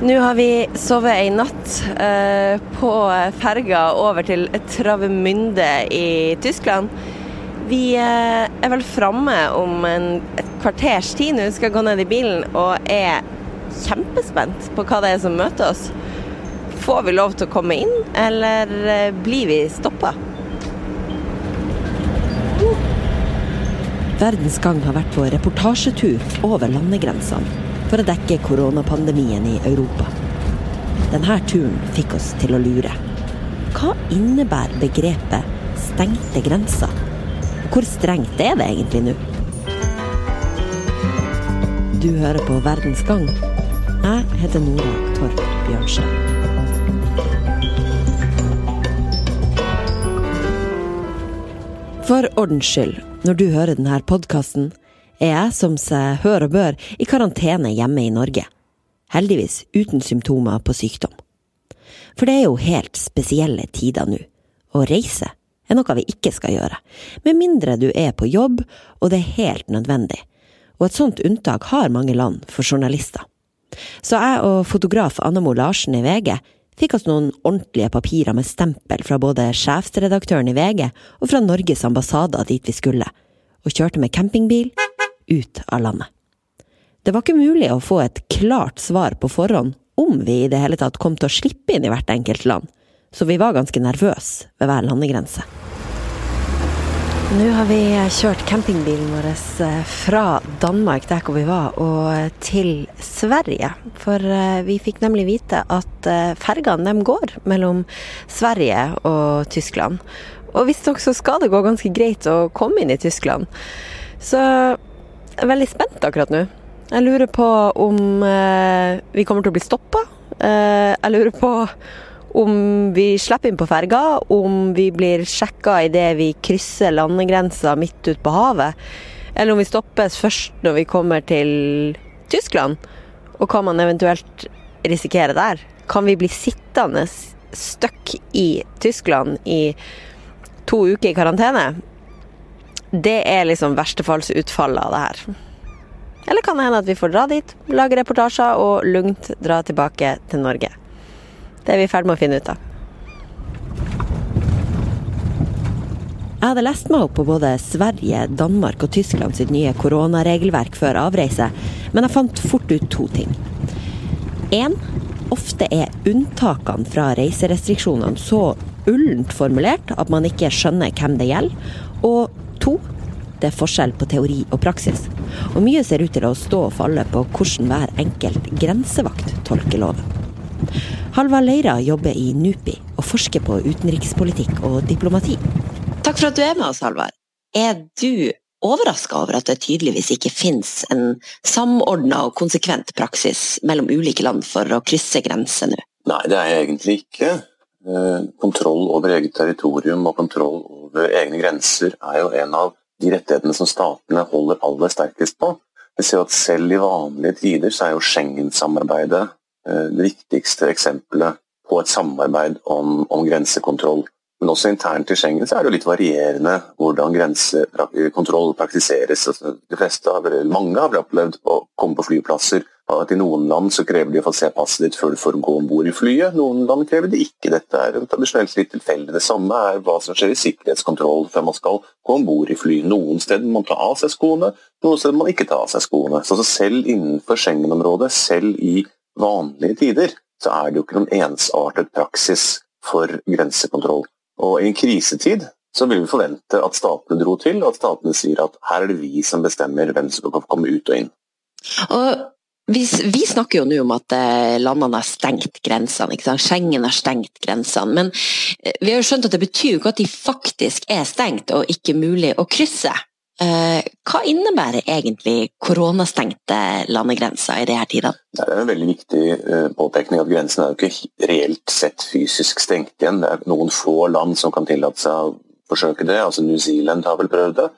Nå har vi sovet ei natt eh, på ferga over til Travemünde i Tyskland. Vi eh, er vel framme om en, et kvarters tid nå, skal gå ned i bilen og er kjempespent på hva det er som møter oss. Får vi lov til å komme inn, eller eh, blir vi stoppa? Verdens Gang har vært på reportasjetur over landegrensene for å dekke koronapandemien i Europa. Denne turen fikk oss til å lure. Hva innebærer begrepet 'stengte grenser'? Hvor strengt er det egentlig nå? Du hører på Verdens Gang. Jeg heter Nora Torp Bjørnstad. For ordens skyld, når du hører denne podkasten, er jeg, som seg hør og bør, i karantene hjemme i Norge. Heldigvis uten symptomer på sykdom. For det er jo helt spesielle tider nå. Å reise er noe vi ikke skal gjøre, med mindre du er på jobb og det er helt nødvendig. Og et sånt unntak har mange land for journalister. Så jeg og fotograf Annemo Larsen i VG fikk oss noen ordentlige papirer med stempel fra både sjefsredaktøren i VG og fra Norges ambassader dit vi skulle, og kjørte med campingbil ut av landet. Det var ikke mulig å få et klart svar på forhånd om vi i det hele tatt kom til å slippe inn i hvert enkelt land, så vi var ganske nervøse ved hver landegrense. Nå har vi kjørt campingbilen vår eh, fra Danmark, der hvor vi var, og til Sverige. For eh, vi fikk nemlig vite at eh, fergene går mellom Sverige og Tyskland. Og visstnok så skal det gå ganske greit å komme inn i Tyskland. Så veldig spent akkurat nå. Jeg lurer på om eh, vi kommer til å bli stoppa. Eh, jeg lurer på om vi slipper inn på ferga, om vi blir sjekka idet vi krysser landegrensa midt ute på havet, eller om vi stoppes først når vi kommer til Tyskland, og hva man eventuelt risikerer der. Kan vi bli sittende stuck i Tyskland i to uker i karantene? Det er liksom verstefallsutfallet av det her. Eller kan det hende at vi får dra dit, lage reportasjer og lugnt dra tilbake til Norge. Det er vi i ferd med å finne ut av. Jeg hadde lest meg opp på både Sverige, Danmark og Tyskland sitt nye koronaregelverk før avreise, men jeg fant fort ut to ting. En, ofte er unntakene fra reiserestriksjonene så ullent formulert at man ikke skjønner hvem det gjelder. Og To, det er forskjell på teori og praksis. Og mye ser ut til å stå og falle på hvordan hver enkelt grensevakt tolker loven. Halvard Leira jobber i NUPI og forsker på utenrikspolitikk og diplomati. Takk for at du er med oss, Halvard. Er du overraska over at det tydeligvis ikke finnes en samordna og konsekvent praksis mellom ulike land for å krysse grenser nå? Nei, det er jeg egentlig ikke. Eh, kontroll over eget territorium og kontroll over egne grenser er jo en av de rettighetene som statene holder aller sterkest på. Vi ser at Selv i vanlige tider så er jo Schengen-samarbeidet eh, det viktigste eksempelet på et samarbeid om, om, grensekontroll. Men også internt i Schengen så er det jo litt varierende hvordan grensekontroll praktiseres. Altså, de fleste, mange har opplevd å komme på flyplasser at I noen land så krever de å få se passet ditt før du får gå om bord i flyet. Noen land krever det ikke. Dette er tradisjonelt litt tilfeldig. Det samme er hva som skjer i sikkerhetskontroll før man skal gå om bord i fly. Noen steder må man ta av seg skoene, noen steder må man ikke ta av seg skoene. Så selv innenfor Schengen-området, selv i vanlige tider, så er det jo ikke noen ensartet praksis for grensekontroll. Og i en krisetid så vil vi forvente at statene dro til, og at statene sier at her er det vi som bestemmer hvem som kan komme ut og inn. Og vi, vi, snakker jo nå om at eh, landene har stengt grensene. Schengen har stengt grensene. Men eh, vi har jo skjønt at det betyr jo ikke at de faktisk er stengt og ikke mulig å krysse. Eh, hva innebærer egentlig koronastengte landegrenser i disse tidene? Det er en veldig viktig påpekning at grensen er jo ikke reelt sett fysisk stengt igjen. Det er noen få land som kan tillate seg å forsøke det. altså New Zealand har vel prøvd det.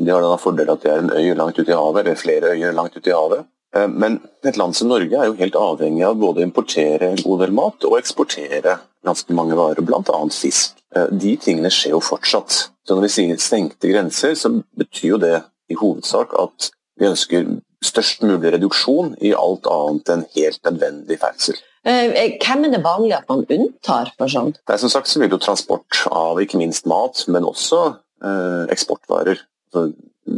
De har den fordel at de er en øy langt ute i havet, eller flere øyer langt ute i havet. Eh, men et land som Norge er jo helt avhengig av både å importere en god del mat og eksportere ganske mange varer, bl.a. fisk. Eh, de tingene skjer jo fortsatt. Så når vi sier stengte grenser, så betyr jo det i hovedsak at vi ønsker størst mulig reduksjon i alt annet enn helt nødvendig ferdsel. Eh, hvem er det vanlig at man unntar for sånt? Det er som sagt så vil jo transport av ikke minst mat, men også eh, eksportvarer så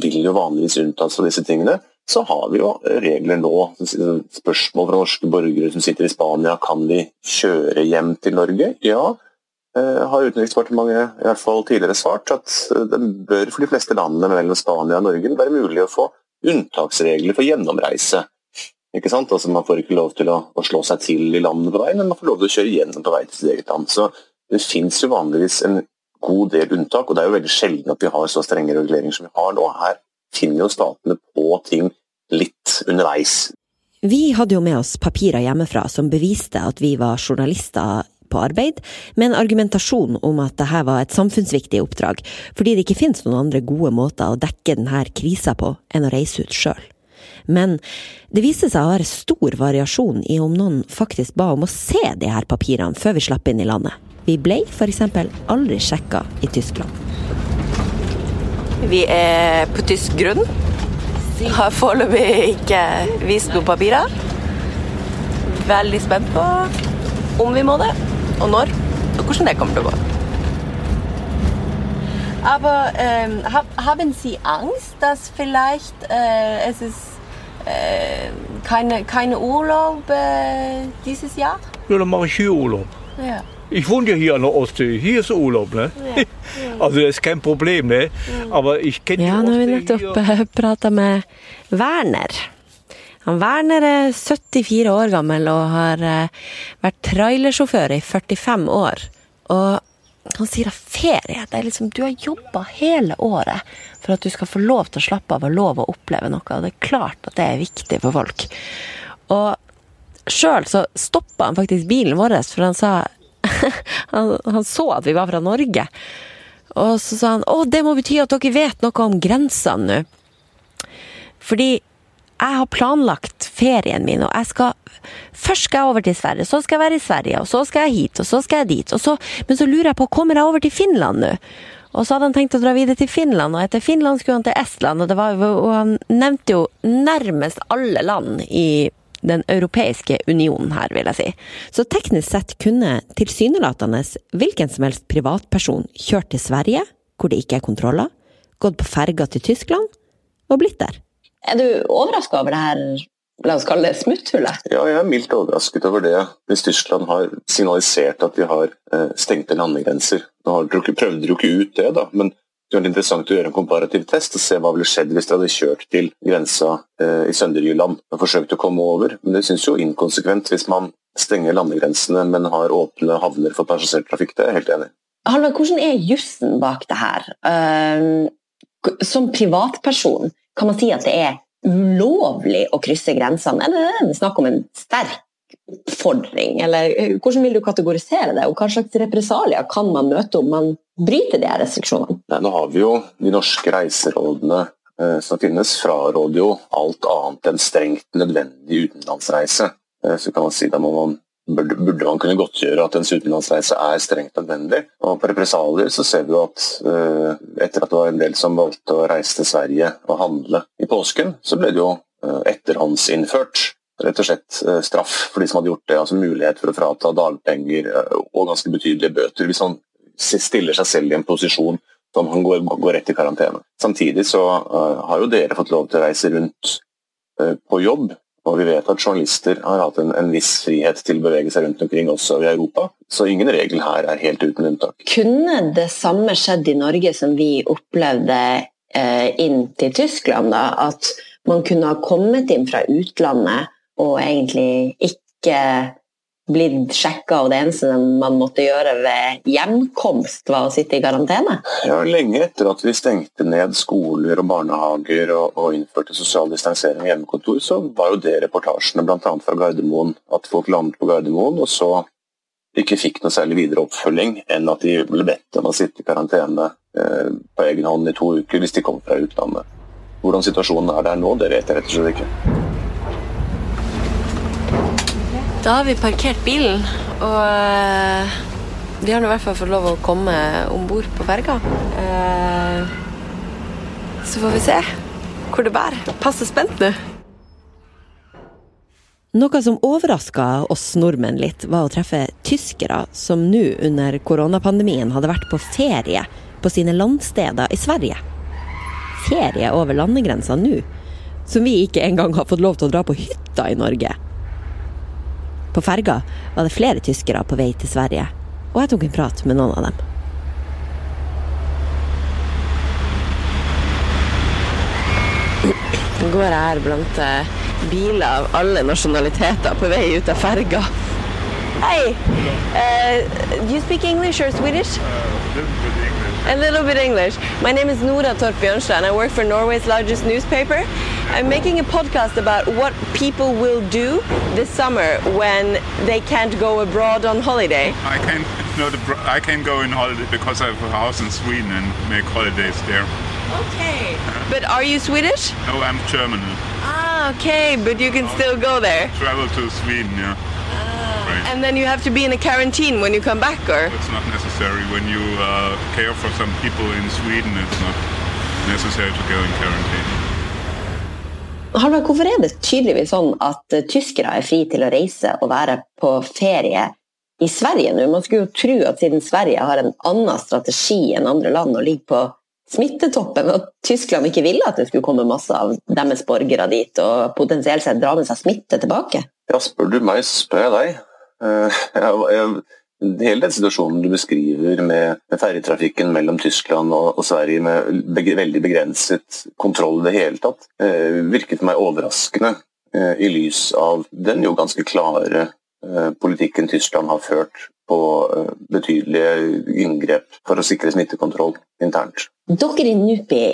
vil jo vanligvis unntas fra disse tingene. Så har vi jo regler nå. Spørsmål fra norske borgere som sitter i Spania. Kan vi kjøre hjem til Norge? Ja. Eh, har Utenriksdepartementet i hvert fall tidligere svart at eh, det bør for de fleste landene mellom Spania og Norge være mulig å få unntaksregler for gjennomreise. Ikke sant? Altså Man får ikke lov til å, slå seg til i landet på vei, men man får lov til å kjøre gjennom på vei til sitt eget land. Så Det finnes jo vanligvis en god del unntak, og det er jo veldig sjelden at vi har så strenge reguleringer som vi har nå. Her finner jo statene på ting litt underveis. Vi hadde jo med oss papirer hjemmefra som beviste at vi var journalister på arbeid, med en argumentasjon om at dette var et samfunnsviktig oppdrag, fordi det ikke finnes noen andre gode måter å dekke denne krisa på enn å reise ut sjøl. Men det viste seg å være stor variasjon i om noen faktisk ba om å se de her papirene før vi slapp inn i landet. Vi ble f.eks. aldri sjekka i Tyskland. Vi er på tysk grunn. Har foreløpig ikke vist noen papirer. Veldig spent på om vi må det, og når, og hvordan det kommer til å gå. Aber ähm, haben Sie Angst, dass vielleicht äh, es ist äh, keine, keine Urlaub äh, dieses Jahr? Ja, dann mache ich hier Urlaub. Ja. Ich wohne ja hier an der Ostsee. Hier ist Urlaub, ne? Ja. altså, det er ikke problem, ne? Aber ich kjenner Ja, nå har vi nettopp prata med Werner. Han Werner er 74 år gammel og har uh, vært trailersjåfør i 45 år. Og han sier at ferie det er liksom, Du har jobba hele året for at du skal få lov til å slappe av og lov å oppleve noe. Og det er klart at det er viktig for folk. Og sjøl så stoppa han faktisk bilen vår, for han sa han, han, så at vi var fra Norge. Og så sa han å, det må bety at dere vet noe om grensene nå. Fordi jeg har planlagt ferien min, og jeg skal Først skal jeg over til Sverige, så skal jeg være i Sverige, og så skal jeg hit, og så skal jeg dit. Så, men så lurer jeg på, kommer jeg over til Finland nå? Og så hadde han tenkt å dra videre til Finland, og etter Finland skulle han til Estland. Og, var, og han nevnte jo nærmest alle land i den europeiske unionen her, vil jeg si. Så teknisk sett kunne tilsynelatende hvilken som helst privatperson kjørt til Sverige, hvor det ikke er kontroller, gått på ferga til Tyskland og blitt der. Er du overraska over det her la oss kalle det smutthullet? Ja, jeg er mildt overrasket over det. Hvis Tyskland har signalisert at de har eh, stengte landegrenser. Nå har de prøvde de jo ikke ut det, da, men det er interessant å gjøre en komparativ test og se hva ville skjedd hvis de hadde kjørt til grensa eh, i Sønderjylland og forsøkt å komme over. Men det synes jo inkonsekvent hvis man stenger landegrensene, men har åpne havner for passasjertrafikk. Det er jeg helt enig i. Halvard, hvordan er jussen bak det her? Uh, som privatperson, kan man si at det er ulovlig å krysse grensene, er det snakk om en sterk oppfordring? Eller eh, hvordan vil du kategorisere det, og hva slags represalier kan man møte om man bryter de her restriksjonene? Nå har vi jo de norske reiserådene eh, som finnes, fraråder jo alt annet enn strengt nødvendig utenlandsreise. Eh, så kan man si da må man burde, man kunne godtgjøre at ens utenlandsreise er strengt nødvendig. Og På represalier så ser vi at etter at det var en del som valgte å reise til Sverige og handle i påsken, så ble det jo etterhåndsinnført rett og slett uh, straff for de som hadde gjort det. Altså mulighet for å frata dagpenger og ganske betydelige bøter hvis han stiller seg selv i en posisjon som han går, går rett i karantene. Samtidig så uh, har jo dere fått lov til å reise rundt på jobb, og vi vet at journalister har hatt en, en, viss frihet til å bevege seg rundt omkring også i Europa. Så ingen regel her er helt uten unntak. Kunne det samme skjedd i Norge som vi opplevde uh, inn til Tyskland? da, At man kunne ha kommet inn fra utlandet og egentlig ikke blitt sjekka, og det eneste man måtte gjøre ved hjemkomst, var å sitte i karantene? Ja, Lenge etter at vi stengte ned skoler og barnehager og, og innførte sosial distansering og hjemmekontor, så var jo det reportasjene bl.a. fra Gardermoen, at folk landet på Gardermoen og så ikke fikk noe særlig videre oppfølging enn at de ble bedt om å sitte i karantene eh, på egen hånd i to uker hvis de kom fra utlandet. Hvordan situasjonen er der nå, det vet jeg rett og slett ikke. Da har vi parkert bilen, og vi har nå i hvert fall fått lov å komme om bord på ferga. Uh, så får vi se hvor det bærer. Passe spent nå. Noe som overraska oss nordmenn litt, var å treffe tyskere som nå under koronapandemien hadde vært på ferie på sine landsteder i Sverige. Ferie over landegrensa nå, som vi ikke engang har fått lov til å dra på hytta i Norge. På ferga var det flere tyskere på vei til Sverige, og jeg tok en prat med noen av dem. Nå går jeg her blant eh, biler av alle nasjonaliteter på vei ut av ferga. Hei! Uh, do you speak English or Swedish? A little bit English. My name is Nora Torp Bjørnstad and I work for Norway's largest newspaper. I'm making a podcast about what people will do this summer when they can't go abroad on holiday. I can not I can go in holiday because I have a house in Sweden and make holidays there. Okay. But are you Swedish? No, I'm German. Ah, okay, but you can still go there. Travel to Sweden, yeah. Right. And then you have to be in a quarantine when you come back, or? It's not necessary when you uh, care for some people in Sweden. It's not necessary to go in quarantine. Halvard, hvorfor er det tydeligvis sånn at eh, tyskere er fri til å reise og være på ferie i Sverige nå? Man skulle jo tro at siden Sverige har en annen strategi enn andre land og ligger på smittetoppen, at Tyskland ikke ville at det skulle komme masse av deres borgere dit og potensielt sett dra med seg smitte tilbake. Ja, spør du meg, spør jeg deg. Eh, jeg, jeg, hele den situasjonen du beskriver med, med ferjetrafikken mellom Tyskland og, og Sverige med beg, veldig begrenset kontroll i det hele tatt, eh, virket meg overraskende eh, i lys av den jo ganske klare eh, politikken Tyskland har ført på eh, betydelige inngrep for å sikre smittekontroll internt. Dere i NUPI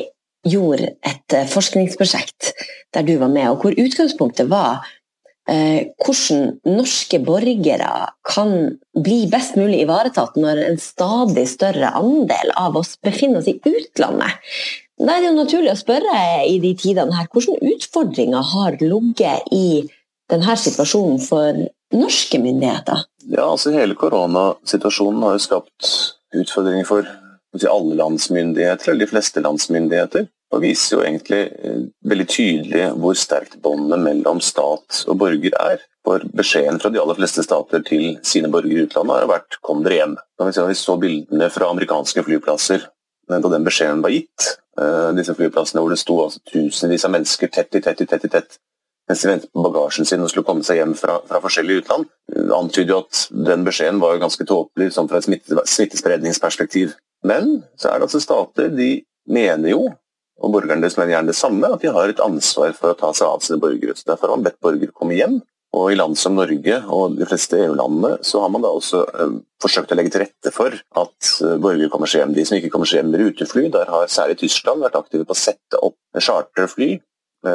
gjorde et eh, forskningsprosjekt der du var med, og hvor utgangspunktet var eh, hvordan norske borgere kan bli best mulig ivaretatt når en stadig større andel av oss befinner oss i utlandet. Da er det jo naturlig å spørre i de tidene her, hvilke utfordringer har ligget i denne situasjonen for norske myndigheter? Ja, altså Hele koronasituasjonen har jo skapt utfordringer for alle landsmyndigheter, eller de fleste landsmyndigheter. Og viser jo egentlig eh, veldig tydelig hvor sterkt båndet mellom stat og borger er. For beskjeden fra de aller fleste stater til sine borgere i utlandet har vært 'kom dere hjem'. Vi, så bildene fra amerikanske flyplasser eh, da den beskjeden var gitt. Eh, disse flyplassene hvor det sto altså, tusenvis av mennesker tett i tett i tett i tett mens de ventet på bagasjen sin og skulle komme seg hjem fra, fra forskjellige utland, antyder jo at den beskjeden var ganske tåpelig sånn fra et smittespredningsperspektiv. Men så er det altså stater de mener jo, og borgerne deres mener gjerne det samme, at de har et ansvar for å ta seg av sine borgere. Så Derfor har man bedt borgere komme hjem. Og i land som Norge og de fleste EU-landene så har man da også eh, forsøkt å legge til rette for at øh, borgere kommer seg hjem. De som ikke kommer seg hjem med rutefly, der har særlig Tyskland vært aktive på å sette opp charterfly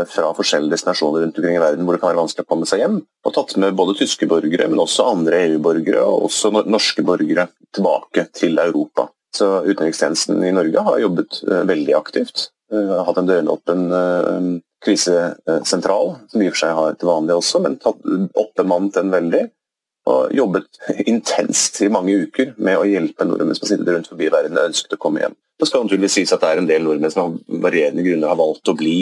fra forskjellige destinasjoner rundt omkring i verden hvor det kan være vanskelig å komme seg hjem. Og tatt med både tyske borgere, men også andre EU-borgere og også norske borgere tilbake til Europa. Så Utenrikstjenesten i Norge har jobbet eh, veldig aktivt. Uh, hatt en døgnåpen uh, krisesentral, som i og for seg har til vanlig også, men tatt, oppbemannet den veldig. Og jobbet intenst i mange uker med å hjelpe nordmenn som har sittet rundt forbi verden og ønsket å komme hjem. Det skal naturligvis sies at det er en del nordmenn som av varierende grunner har valgt å bli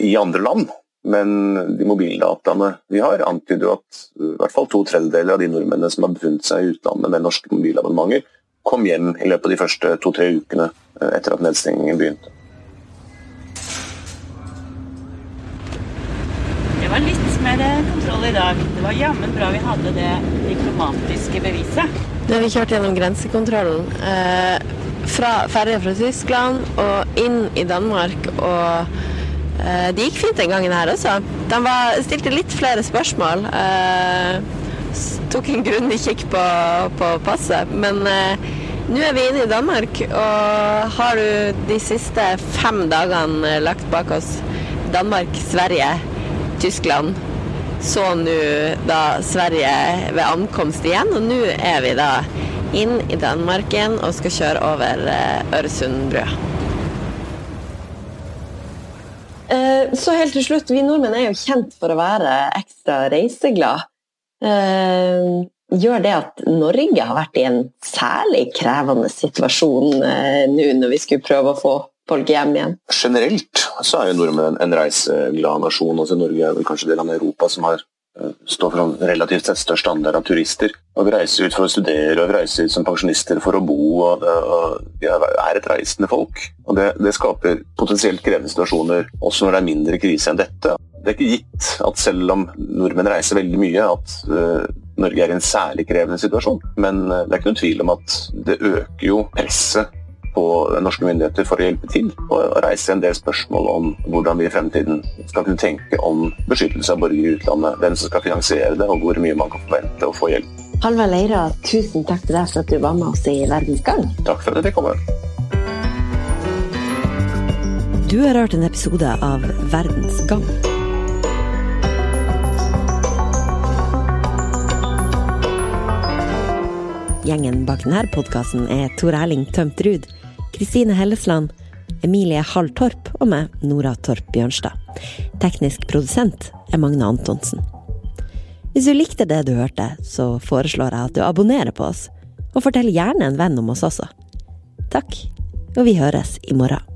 i andre land. Men de mobildataene vi har, antyder at i hvert fall to tredjedeler av de nordmennene som har befunnet seg i utlandet med norske mobilabonnementer, kom hjem i løpet av de første to-tre ukene etter at nedstengingen begynte. Var det kontroll i dag. Det var jammen bra vi hadde det diplomatiske beviset. Har vi kjørt gjennom grensekontrollen eh, fra ferja fra Tyskland og inn i Danmark. Og eh, det gikk fint den gangen her også. De var, stilte litt flere spørsmål. Eh, tok en grundig kikk på, på passet. Men eh, nå er vi inne i Danmark, og har du de siste fem dagene lagt bak oss Danmark, Sverige, Tyskland. Så nå da Sverige ved ankomst igjen, og nå er vi da inn i Danmark igjen og skal kjøre over eh, Øresundbrua. Eh, så helt til slutt, vi nordmenn er jo kjent for å være ekstra reiseglad. Eh, gjør det at Norge har vært i en særlig krevende situasjon nå når vi skulle prøve å få folk hjem igjen? Generelt så er jo nordmenn en reiseglad nasjon. også Norge er vel kanskje del av Europa som har står for en relativt sett størst andel av turister. Og Vi reiser ut for å studere og vi reiser ut som pensjonister for å bo. og, og Vi er et reisende folk. og det, det, skaper potensielt krevende situasjoner også når det er mindre krise enn dette. Det er ikke gitt at selv om nordmenn reiser veldig mye, at uh, Norge er i en særlig krevende situasjon. Men uh, det er ikke noen tvil om at det øker jo presset på norske myndigheter for å hjelpe til, og reise en del spørsmål om hvordan vi i fremtiden skal kunne tenke om beskyttelse av borgere i utlandet, hvem som skal finansiere det, og hvor mye man kan forvente å få hjelp. Halvard Leira, tusen takk til deg for at du var med oss i Verdens gang. Takk for at jeg fikk komme. Du har hørt en episode av Verdens gang. Gjengen bak denne podkasten er Tor Erling Tømt Ruud, Kristine Hellesland, Emilie Hall Torp og meg, Nora Torp Bjørnstad. Teknisk produsent er Magne Antonsen. Hvis du likte det du hørte, så foreslår jeg at du abonnerer på oss, og fortell gjerne en venn om oss også. Takk, og vi høres i morgen.